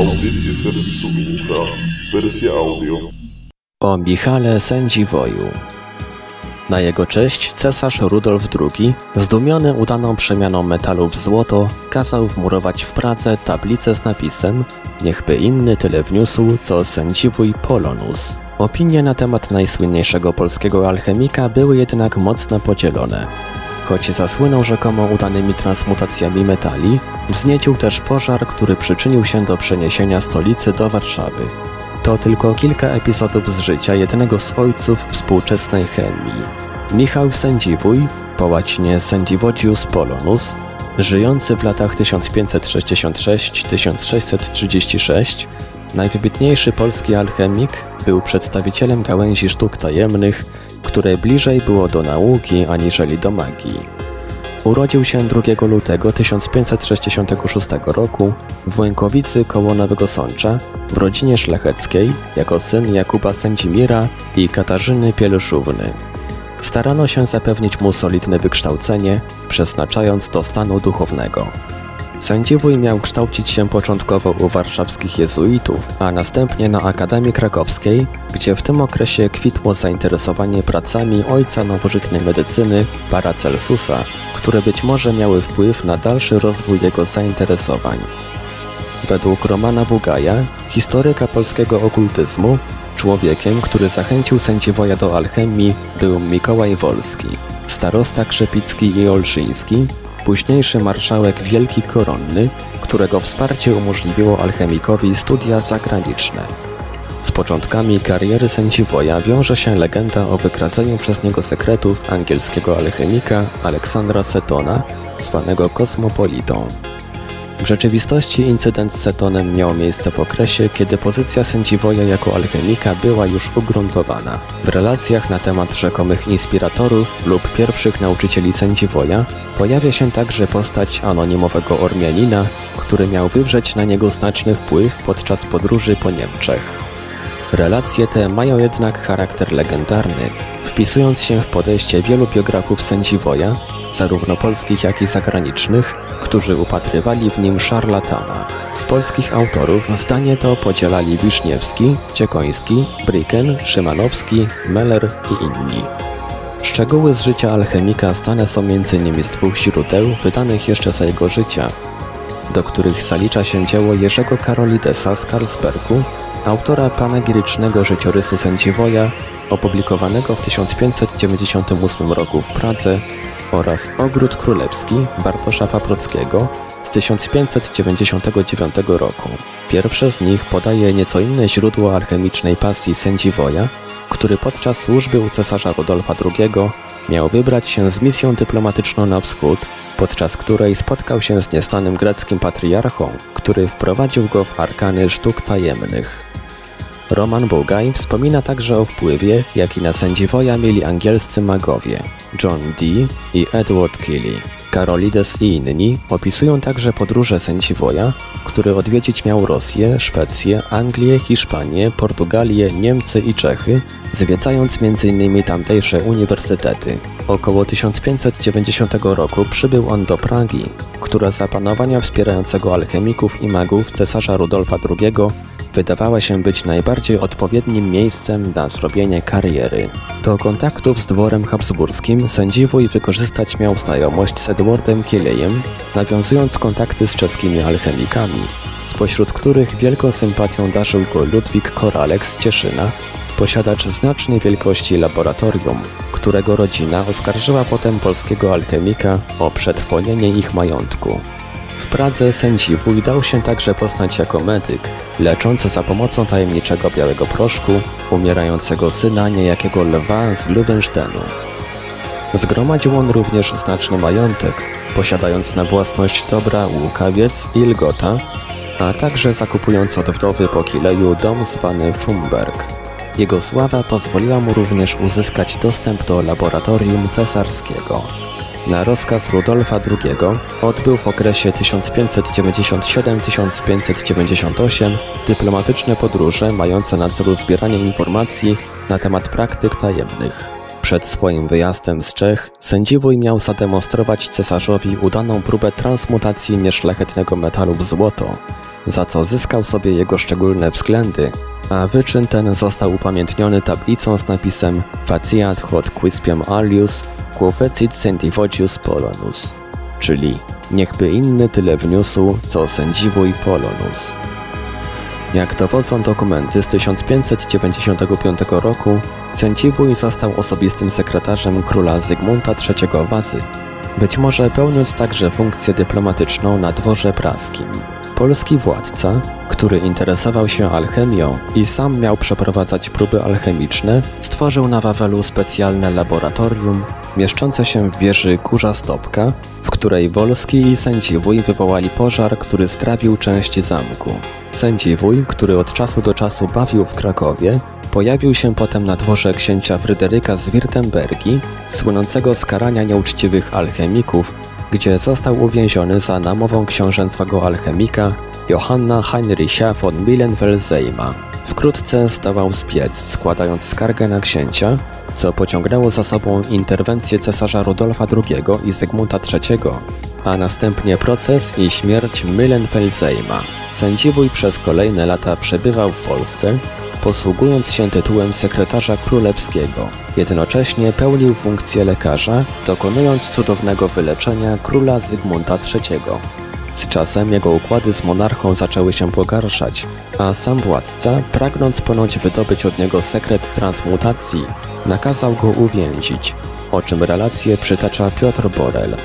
Audycje serwisu Infra, wersja audio. O Michale Sędziwoju. Na jego cześć cesarz Rudolf II, zdumiony udaną przemianą metalu w złoto, kazał wmurować w Pradze tablicę z napisem Niechby inny tyle wniósł, co sędziwój Polonus. Opinie na temat najsłynniejszego polskiego alchemika były jednak mocno podzielone. Choć zasłynął rzekomo udanymi transmutacjami metali, wzniecił też pożar, który przyczynił się do przeniesienia stolicy do Warszawy. To tylko kilka epizodów z życia jednego z ojców współczesnej chemii. Michał Sędziwój, po łacinie Sędziwodzius Polonus, żyjący w latach 1566-1636, najwybitniejszy polski alchemik, był przedstawicielem gałęzi sztuk tajemnych, które bliżej było do nauki aniżeli do magii. Urodził się 2 lutego 1566 roku w Łękowicy koło Nowego Sącza w rodzinie szlacheckiej jako syn Jakuba Sędzimira i Katarzyny Pieluszówny. Starano się zapewnić mu solidne wykształcenie, przeznaczając do stanu duchownego. Sędziwój miał kształcić się początkowo u warszawskich jezuitów, a następnie na Akademii Krakowskiej, gdzie w tym okresie kwitło zainteresowanie pracami ojca nowożytnej medycyny Paracelsusa, które być może miały wpływ na dalszy rozwój jego zainteresowań. Według Romana Bugaja, historyka polskiego okultyzmu, człowiekiem, który zachęcił sędziwoja do alchemii był Mikołaj Wolski, starosta Krzepicki i Olszyński, późniejszy marszałek Wielki Koronny, którego wsparcie umożliwiło alchemikowi studia zagraniczne. Z początkami kariery sędziwoja wiąże się legenda o wykradzeniu przez niego sekretów angielskiego alchemika Aleksandra Setona, zwanego kosmopolitą. W rzeczywistości incydent z Setonem miał miejsce w okresie, kiedy pozycja sędziwoja jako alchemika była już ugruntowana. W relacjach na temat rzekomych inspiratorów lub pierwszych nauczycieli sędziwoja pojawia się także postać anonimowego Ormianina, który miał wywrzeć na niego znaczny wpływ podczas podróży po Niemczech. Relacje te mają jednak charakter legendarny, wpisując się w podejście wielu biografów sędziwoja, zarówno polskich jak i zagranicznych, którzy upatrywali w nim szarlatana. Z polskich autorów zdanie to podzielali Wiszniewski, Ciekoński, Briken, Szymanowski, Meller i inni. Szczegóły z życia alchemika znane są m.in. z dwóch źródeł wydanych jeszcze za jego życia, do których zalicza się dzieło Jerzego Karolidesa z Karlsbergu, autora panegirycznego życiorysu sędziwoja, opublikowanego w 1598 roku w Pradze oraz Ogród Królewski Bartosza Paprockiego z 1599 roku. Pierwsze z nich podaje nieco inne źródło alchemicznej pasji sędziwoja, który podczas służby u cesarza Rudolfa II miał wybrać się z misją dyplomatyczną na wschód, podczas której spotkał się z niestanym greckim patriarchą, który wprowadził go w arkany sztuk tajemnych. Roman Bogaj wspomina także o wpływie, jaki na sędziwoja mieli angielscy magowie John Dee i Edward Kelly. Karolides i inni opisują także podróże sędziwoja, który odwiedzić miał Rosję, Szwecję, Anglię, Hiszpanię, Portugalię, Niemcy i Czechy, zwiedzając m.in. tamtejsze uniwersytety. Około 1590 roku przybył on do Pragi, która za panowania wspierającego alchemików i magów cesarza Rudolfa II wydawała się być najbardziej odpowiednim miejscem na zrobienie kariery. Do kontaktów z dworem habsburskim sędziwój wykorzystać miał znajomość z Edwardem Kielejem, nawiązując kontakty z czeskimi alchemikami, spośród których wielką sympatią darzył go Ludwik Koralek z Cieszyna, posiadacz znacznej wielkości laboratorium, którego rodzina oskarżyła potem polskiego alchemika o przetrwonienie ich majątku. W Pradze sędziwój dał się także poznać jako medyk, leczący za pomocą tajemniczego białego proszku umierającego syna niejakiego lwa z Lubensztenu. Zgromadził on również znaczny majątek, posiadając na własność dobra Łukawiec i Lgota, a także zakupując od wdowy po Kileju dom zwany Fumberg. Jego sława pozwoliła mu również uzyskać dostęp do laboratorium cesarskiego. Na rozkaz Rudolfa II odbył w okresie 1597-1598 dyplomatyczne podróże mające na celu zbieranie informacji na temat praktyk tajemnych. Przed swoim wyjazdem z Czech sędziwój miał zademonstrować cesarzowi udaną próbę transmutacji nieszlachetnego metalu w złoto, za co zyskał sobie jego szczególne względy, a wyczyn ten został upamiętniony tablicą z napisem Faciat hot quispiam alius quo fecit sentivogius polonus, czyli niechby inny tyle wniósł, co sędziwój polonus. Jak dowodzą dokumenty z 1595 roku, sędziwój został osobistym sekretarzem króla Zygmunta III Wazy, być może pełniąc także funkcję dyplomatyczną na dworze praskim. Polski władca, który interesował się alchemią i sam miał przeprowadzać próby alchemiczne, stworzył na Wawelu specjalne laboratorium mieszczące się w wieży Kurza Stopka, w której Wolski i Sędziwój wywołali pożar, który strawił część zamku. Sędziwój, który od czasu do czasu bawił w Krakowie, pojawił się potem na dworze księcia Fryderyka z Wirtembergi, słynącego z karania nieuczciwych alchemików, gdzie został uwięziony za namową książęcego alchemika Johanna Heinricha von Millenwelzeima. Wkrótce zdołał zbiec, składając skargę na księcia, co pociągnęło za sobą interwencję cesarza Rudolfa II i Zygmunta III, a następnie proces i śmierć Millenfeldzeima. Sędziwój przez kolejne lata przebywał w Polsce, posługując się tytułem sekretarza królewskiego. Jednocześnie pełnił funkcję lekarza, dokonując cudownego wyleczenia króla Zygmunta III. Z czasem jego układy z monarchą zaczęły się pogarszać, a sam władca, pragnąc ponoć wydobyć od niego sekret transmutacji, nakazał go uwięzić, o czym relację przytacza Piotr Borel.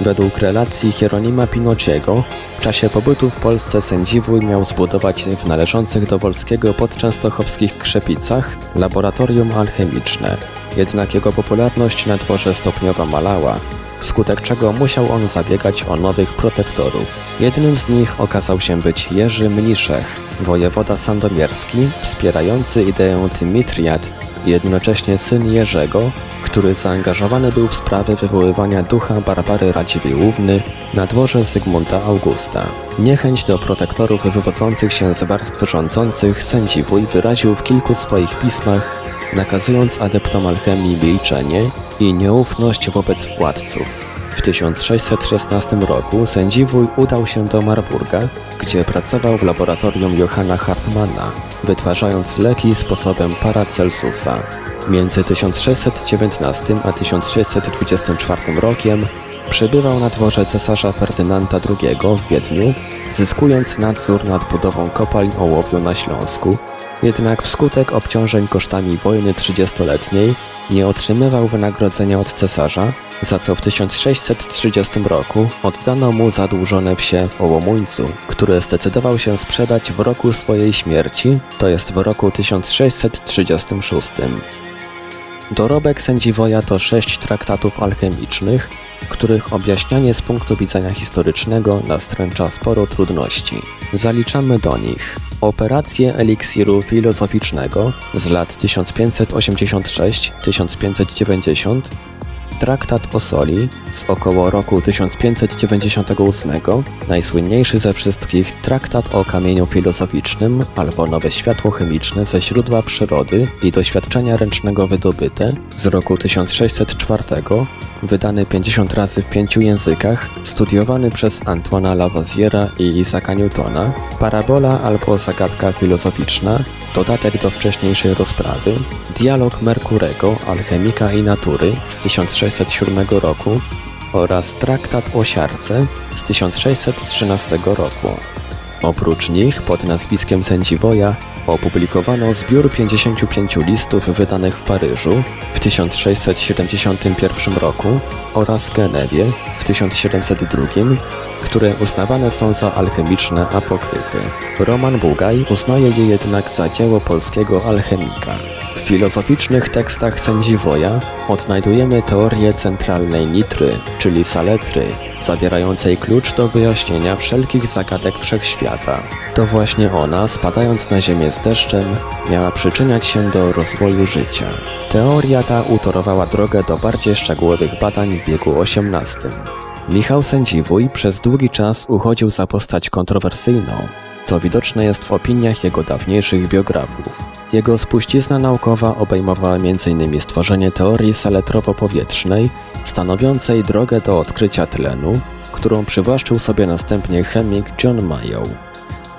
Według relacji Hieronima Pinociego, w czasie pobytu w Polsce sędziwój miał zbudować w należących do Wolskiego podczęstochowskich Krzepicach laboratorium alchemiczne, jednak jego popularność na dworze stopniowo malała, wskutek czego musiał on zabiegać o nowych protektorów. Jednym z nich okazał się być Jerzy Mniszech, wojewoda sandomierski, wspierający ideę Dymitriat i jednocześnie syn Jerzego, który zaangażowany był w sprawy wywoływania ducha Barbary Radziwiłłówny na dworze Zygmunta Augusta. Niechęć do protektorów wywodzących się z warstw rządzących sędziwój wyraził w kilku swoich pismach, nakazując adeptom alchemii milczenie i nieufność wobec władców. W 1616 roku sędziwój udał się do Marburga, gdzie pracował w laboratorium Johanna Hartmana, wytwarzając leki sposobem Paracelsusa. Między 1619 a 1624 rokiem przebywał na dworze cesarza Ferdynanda II w Wiedniu, zyskując nadzór nad budową kopalń ołowiu na Śląsku, jednak wskutek obciążeń kosztami wojny trzydziestoletniej nie otrzymywał wynagrodzenia od cesarza, za co w 1630 roku oddano mu zadłużone wsie w Ołomuńcu, które zdecydował się sprzedać w roku swojej śmierci, to jest w roku 1636. Dorobek sędziwoja to sześć traktatów alchemicznych, których objaśnianie z punktu widzenia historycznego nastręcza sporo trudności. Zaliczamy do nich operację eliksiru filozoficznego z lat 1586-1590, traktat o soli z około roku 1598, najsłynniejszy ze wszystkich traktat o kamieniu filozoficznym albo nowe światło chemiczne ze źródła przyrody i doświadczenia ręcznego wydobyte z roku 1604, wydany 50 razy w pięciu językach, studiowany przez Antoana Lavoisiera i Isaaca Newtona, parabola albo zagadka filozoficzna, dodatek do wcześniejszej rozprawy, dialog Merkurego, alchemika i natury z 1607 roku oraz traktat o siarce z 1613 roku. Oprócz nich, pod nazwiskiem sędziwoja, opublikowano zbiór 55 listów wydanych w Paryżu w 1671 roku oraz Genewie w 1702, które uznawane są za alchemiczne apokryfy. Roman Bugaj uznaje je jednak za dzieło polskiego alchemika. W filozoficznych tekstach sędziwoja odnajdujemy teorię centralnej nitry, czyli saletry, zawierającej klucz do wyjaśnienia wszelkich zagadek wszechświata. To właśnie ona, spadając na ziemię z deszczem, miała przyczyniać się do rozwoju życia. Teoria ta utorowała drogę do bardziej szczegółowych badań w wieku XVIII. Michał Sędziwój przez długi czas uchodził za postać kontrowersyjną, co widoczne jest w opiniach jego dawniejszych biografów. Jego spuścizna naukowa obejmowała m.in. stworzenie teorii saletrowo-powietrznej, stanowiącej drogę do odkrycia tlenu, którą przywłaszczył sobie następnie chemik John Mayow.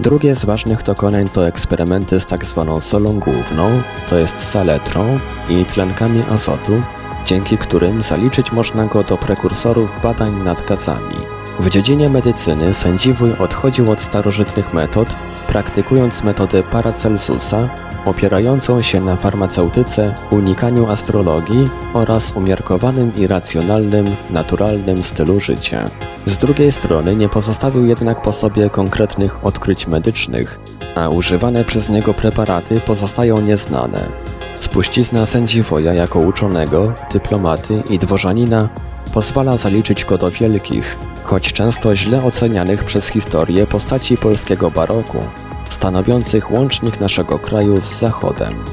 Drugie z ważnych dokonań to eksperymenty z tak zwaną solą główną, to jest saletrą i tlenkami azotu, dzięki którym zaliczyć można go do prekursorów badań nad gazami. W dziedzinie medycyny sędziwój odchodził od starożytnych metod, praktykując metodę Paracelsusa, opierającą się na farmaceutyce, unikaniu astrologii oraz umiarkowanym i racjonalnym, naturalnym stylu życia. Z drugiej strony nie pozostawił jednak po sobie konkretnych odkryć medycznych, a używane przez niego preparaty pozostają nieznane. Spuścizna sędziwoja jako uczonego, dyplomaty i dworzanina pozwala zaliczyć go do wielkich, choć często źle ocenianych przez historię postaci polskiego baroku, stanowiących łącznik naszego kraju z Zachodem.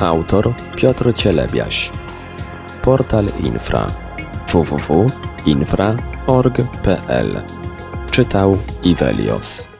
Autor Piotr Cielebiaś. Portal Infra. www.infra.org.pl Czytał Ivelios